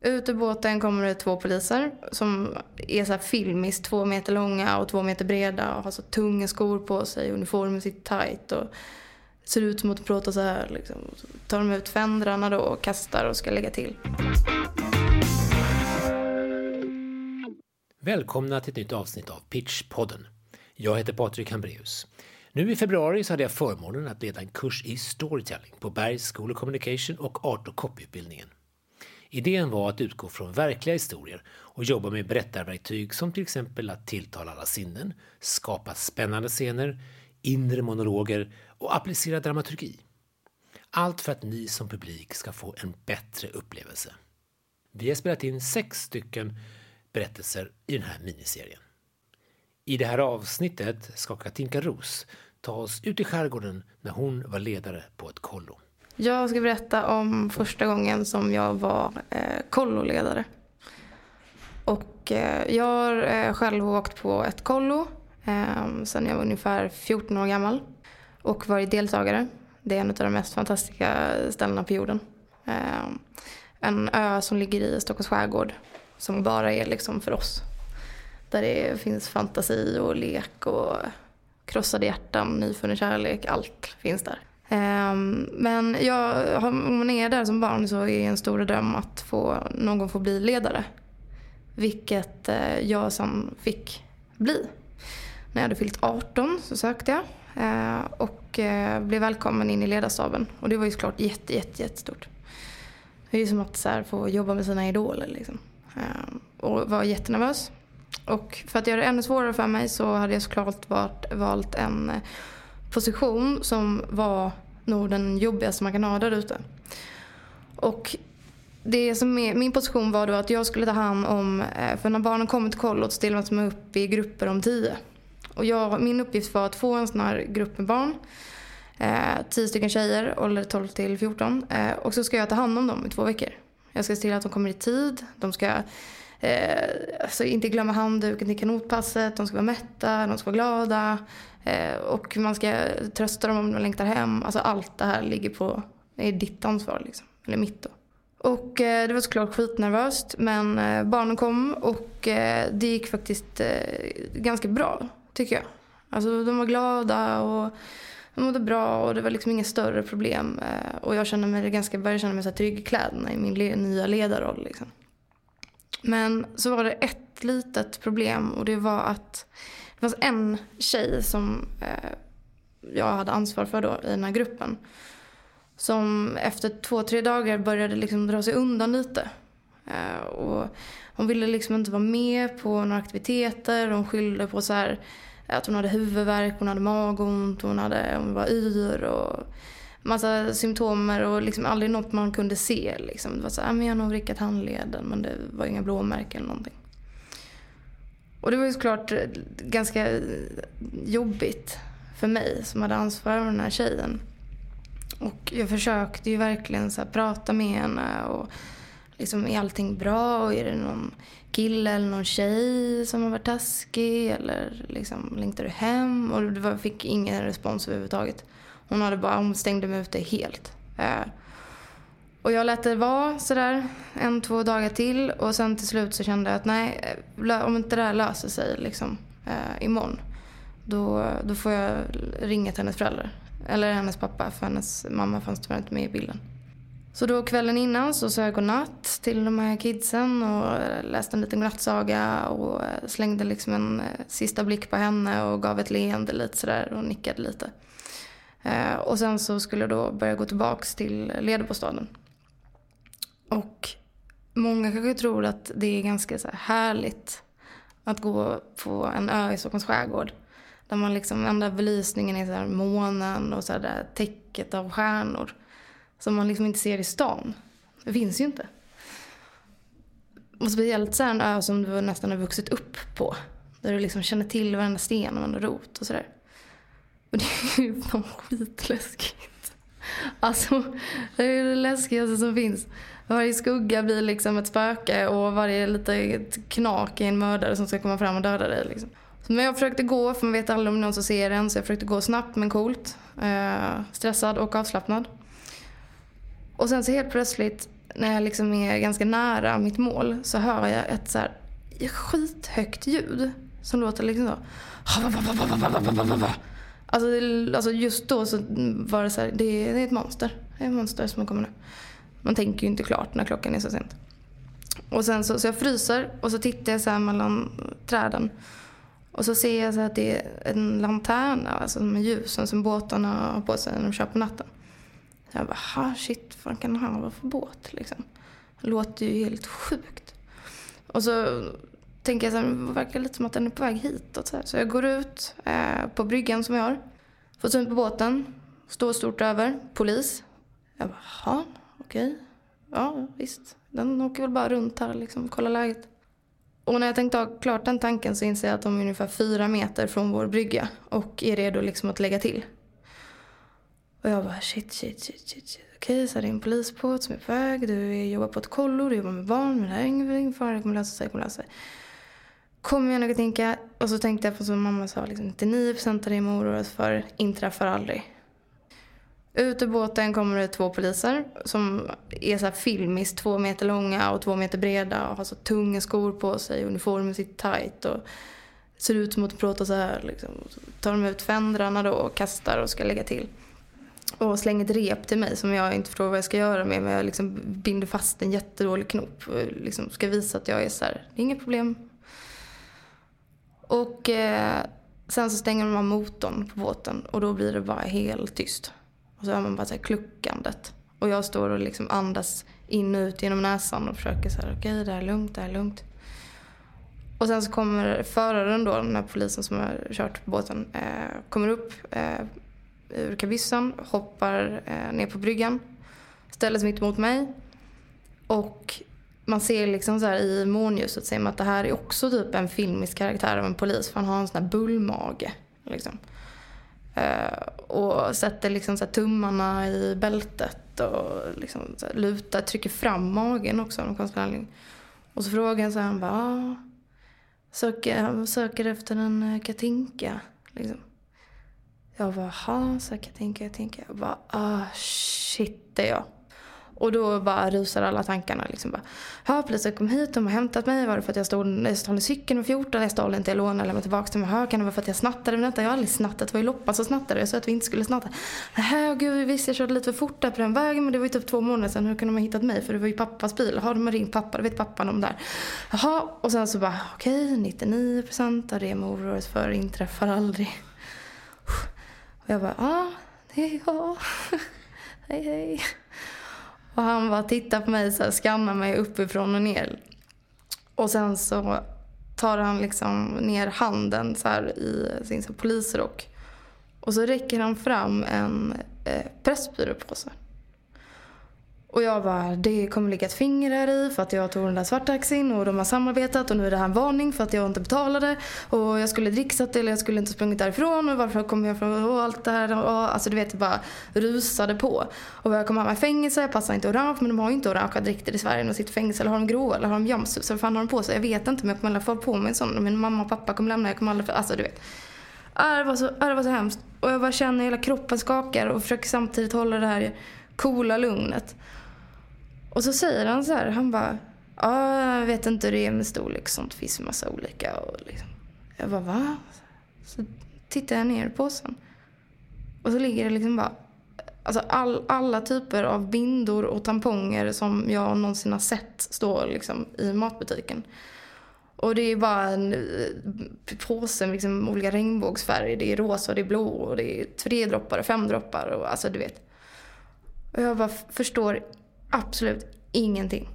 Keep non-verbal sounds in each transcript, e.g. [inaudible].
Ut ur båten kommer det två poliser som är så här filmiskt två meter långa och två meter breda och har så tunga skor på sig, uniformen sitter tight och ser ut som att prata så här liksom. Så tar de ut fändrarna då och kastar och ska lägga till. Välkomna till ett nytt avsnitt av Pitchpodden. Jag heter Patrik Hambreus. Nu i februari så hade jag förmånen att leda en kurs i storytelling på Bergs School of Communication och Art och copyutbildningen. Idén var att utgå från verkliga historier och jobba med berättarverktyg som till exempel att tilltala alla sinnen, skapa spännande scener, inre monologer och applicera dramaturgi. Allt för att ni som publik ska få en bättre upplevelse. Vi har spelat in sex stycken berättelser i den här miniserien. I det här avsnittet ska Katinka Ros ta oss ut i skärgården när hon var ledare på ett kollo. Jag ska berätta om första gången som jag var eh, kolloledare. Och eh, jag har eh, själv åkt på ett kollo eh, sen jag var ungefär 14 år gammal och varit deltagare. Det är en av de mest fantastiska ställena på jorden. Eh, en ö som ligger i Stockholms skärgård som bara är liksom för oss. Där det finns fantasi och lek och krossade hjärtan, nyfunnen kärlek, allt finns där. Ehm, men jag, om man är där som barn så är en stor dröm att få, någon få bli ledare. Vilket eh, jag sen fick bli. När jag hade fyllt 18 så sökte jag eh, och eh, blev välkommen in i ledarstaben. Och det var ju såklart jätte, jätte, jättestort. Det är ju som att så här, få jobba med sina idoler liksom. Ehm, och var jättenervös. Och för att göra det ännu svårare för mig så hade jag såklart varit, valt en position som var nog den jobbigaste man kan ha där ute. Och det som är, min position var då att jag skulle ta hand om, eh, för när barnen kommer till kollot så delas man upp i grupper om tio. Och jag, min uppgift var att få en sån här grupp med barn, eh, tio stycken tjejer, ålder 12 till 14. Eh, och så ska jag ta hand om dem i två veckor. Jag ska se till att de kommer i tid, de ska eh, alltså inte glömma handduken till kanotpasset, de ska vara mätta, de ska vara glada. Eh, och man ska trösta dem om de längtar hem. Alltså allt det här ligger på, är ditt ansvar liksom. Eller mitt då. Och eh, det var såklart skitnervöst men eh, barnen kom och eh, det gick faktiskt eh, ganska bra tycker jag. Alltså de var glada och de mådde bra och det var liksom inga större problem. Och jag kände mig ganska, började känna mig så trygg i kläderna i min le nya ledarroll. Liksom. Men så var det ett litet problem och det var att det fanns en tjej som eh, jag hade ansvar för då i den här gruppen. Som efter två, tre dagar började liksom dra sig undan lite. Eh, och hon ville liksom inte vara med på några aktiviteter. Hon skyllde på så här, att hon hade huvudvärk, hon hade magont, hon, hade, hon var yr och massa symptomer och liksom aldrig något man kunde se. Liksom. Det var så här, ah, men jag har nog vrickat handleden men det var inga blåmärken eller någonting. Och det var ju såklart eh, ganska eh, jobbigt för mig som hade ansvar för den här tjejen. Och jag försökte ju verkligen så prata med henne och liksom är allting bra och är det någon kille eller någon tjej som har varit taskig eller liksom längtar du hem? Och det var, fick ingen respons överhuvudtaget. Hon, hade bara, hon stängde mig ute helt. Eh, och jag lät det vara sådär en, två dagar till och sen till slut så kände jag att nej, eh, om inte det här löser sig liksom eh, imorgon då, då får jag ringa till hennes föräldrar. Eller hennes pappa för hennes mamma fanns tyvärr inte med i bilden. Så då kvällen innan så sa jag godnatt till de här kidsen och eh, läste en liten godnattsaga och eh, slängde liksom en sista blick på henne och gav ett leende lite sådär och nickade lite. Eh, och sen så skulle jag då börja gå tillbaks till ledarbostaden. Och många kanske tror att det är ganska så härligt att gå på en ö i Stockholms skärgård. Där man liksom, enda belysningen är så här månen och så här där täcket av stjärnor. Som man liksom inte ser i stan. Det finns ju inte. Och speciellt så här en ö som du nästan har vuxit upp på. Där du liksom känner till varenda sten och varenda rot och sådär. Och det är ju fan skitläskigt. Alltså, det är det läskigaste som finns. Varje skugga blir liksom ett spöke och varje litet knak är en mördare som ska komma fram och döda dig. Liksom. Men jag försökte gå, för man vet aldrig om någon som ser en, så jag försökte gå snabbt men coolt. Eh, stressad och avslappnad. Och sen så helt plötsligt när jag liksom är ganska nära mitt mål så hör jag ett så här skithögt ljud som låter liksom så. Alltså, alltså just då så var det så här, det är ett monster. Det är ett monster som kommer nu. Man tänker ju inte klart när klockan är så sent. Och sen så, så jag fryser och så tittar jag så här mellan träden. Och så ser jag så att det är en lanterna, alltså med ljusen alltså, som båtarna har på sig när de kör på natten. Jag bara, shit, vad kan det här vara för båt liksom? Det låter ju helt sjukt. Och så tänker jag så här, det verkar lite som att den är på väg hitåt. Så, här. så jag går ut eh, på bryggan som vi har. Får syn på båten. Står stort över. Polis. Jag bara, jaha, okej. Okay. Ja, visst. Den åker väl bara runt här liksom, kollar läget. Och när jag tänkte ha klart den tanken så inser jag att de är ungefär fyra meter från vår brygga och är redo liksom att lägga till. Och jag bara shit, shit, shit, shit. shit. Okej, så är det en polisbåt som är på väg. Du jobbar på ett kollo, du jobbar med barn. Men det här är ingen fara, det kommer lösa sig, det kommer lösa sig. Kommer jag nog att tänka. Och så tänkte jag på som mamma sa, liksom, 99% av det man oroar för inträffar aldrig. Ut ur båten kommer det två poliser som är så här filmiskt två meter långa och två meter breda och har så tunga skor på sig. Uniformen sitter tight och ser ut som att prata så här. Liksom. Så tar de ut fändrarna då och kastar och ska lägga till. Och slänger ett rep till mig som jag inte förstår vad jag ska göra med. Men jag liksom binder fast en jättedålig knop. Och liksom ska visa att jag är så här, det är inget problem. Och eh, sen så stänger man motorn på båten och då blir det bara helt tyst. Och så hör man bara så här kluckandet. Och jag står och liksom andas in och ut genom näsan och försöker så här, okej okay, det här är lugnt, det här är lugnt. Och sen så kommer föraren då, den här polisen som har kört båten, eh, kommer upp eh, ur kabyssen, hoppar eh, ner på bryggan, ställer sig mitt emot mig. Och man ser liksom så här i månljuset ser man att det här är också typ en filmisk karaktär av en polis för han har en sån här bullmage. Liksom. Uh, och sätter liksom så tummarna i bältet och liksom så lutar, trycker fram magen också av någon Och så frågar han så här, han bara, ah, söker, söker efter en eh, Katinka. Liksom. Jag bara, jaha, sa Katinka, Katinka. Jag bara, ah shit det är jag. Och då bara rusar alla tankarna. Liksom bara, ja, polisen kom hit, de har hämtat mig. Var det för att jag stod, jag stal cykeln med 14? Jag stal inte, jag lånade och lämnade tillbaka till mig. Kan det vara för att jag snattade? Men vänta, jag har aldrig snattat. Det var ju Loppan som snattade. Jag sa att vi inte skulle snatta. Nej, gud, visst jag körde lite för fort där på den vägen. Men det var ju typ två månader sedan. Hur kunde de ha hittat mig? För det var ju pappas bil. Har de har ringt pappa? Det vet pappan om där. Jaha, och sen så bara, okej, okay, 99% av det man oroar sig för inträffar aldrig. Och jag bara, ja, det är jag. [laughs] hej, hej. Och han bara tittar på mig så skannar mig uppifrån och ner. Och sen så tar han liksom ner handen så här i sin så polisrock. Och så räcker han fram en eh, pressbyråpåse. Och jag bara, det kommer ligga ett finger här i för att jag tog den där svarttaxin och de har samarbetat och nu är det här en varning för att jag inte betalade. Och jag skulle dricksat eller jag skulle inte sprungit därifrån och varför kom jag från och allt det här. Och, alltså du vet, jag bara rusade på. Och jag kom hem i fängelse, jag passar inte orange men de har ju inte orangea dräkter i Sverige. när De sitter i fängelse eller har de grå eller har de jumpsuits? Vad fan har de på sig? Jag vet inte men jag kommer aldrig få på mig en sån. Min mamma och pappa kommer lämna, jag kommer aldrig, alltså du vet. Äh, det var, så, äh, det var så hemskt. Och jag bara känner hela kroppen skakar och försöker samtidigt hålla det här coola lugnet. Och så säger han så här, han bara, ja jag vet inte hur det är med storlek sånt finns massa olika. Och liksom. Jag bara, va? Så tittar jag ner på påsen. Och så ligger det liksom bara Alltså all, alla typer av bindor och tamponger som jag någonsin har sett stå liksom i matbutiken. Och det är bara en eh, påse med liksom olika regnbågsfärger. Det är rosa, och det är blå, och det är tre droppar, och fem droppar och alltså du vet. Och jag bara förstår absolut ingenting.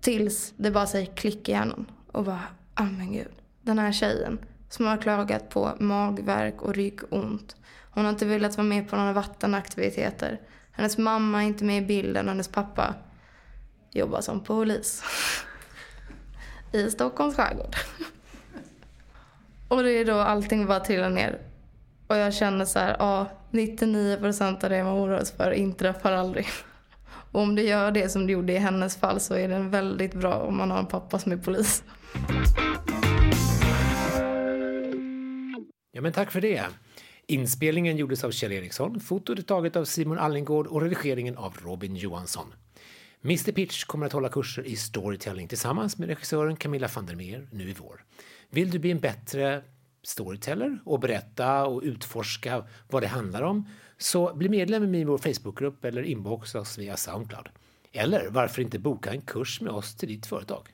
Tills det bara säger klick i hjärnan. Och bara, ah men gud. Den här tjejen som har klagat på magverk och ryggont. Hon har inte velat vara med på några vattenaktiviteter. Hennes mamma är inte med i bilden och hennes pappa jobbar som polis. [laughs] I Stockholms skärgård. [laughs] och det är då allting bara trillar ner. Och jag känner så här, ja, 99% av det man oroar sig för inträffar aldrig. Och om det gör det som det gjorde i hennes fall så är det väldigt bra om man har en pappa som är polis. Ja, men tack för det. Inspelningen gjordes av Kjell Eriksson, fotot är taget av Simon Allingård och redigeringen av Robin Johansson. Mr Pitch kommer att hålla kurser i storytelling tillsammans med regissören Camilla van der Meer nu i vår. Vill du bli en bättre storyteller och berätta och utforska vad det handlar om så bli medlem i vår Facebookgrupp eller inboxa oss via Soundcloud. Eller varför inte boka en kurs med oss till ditt företag?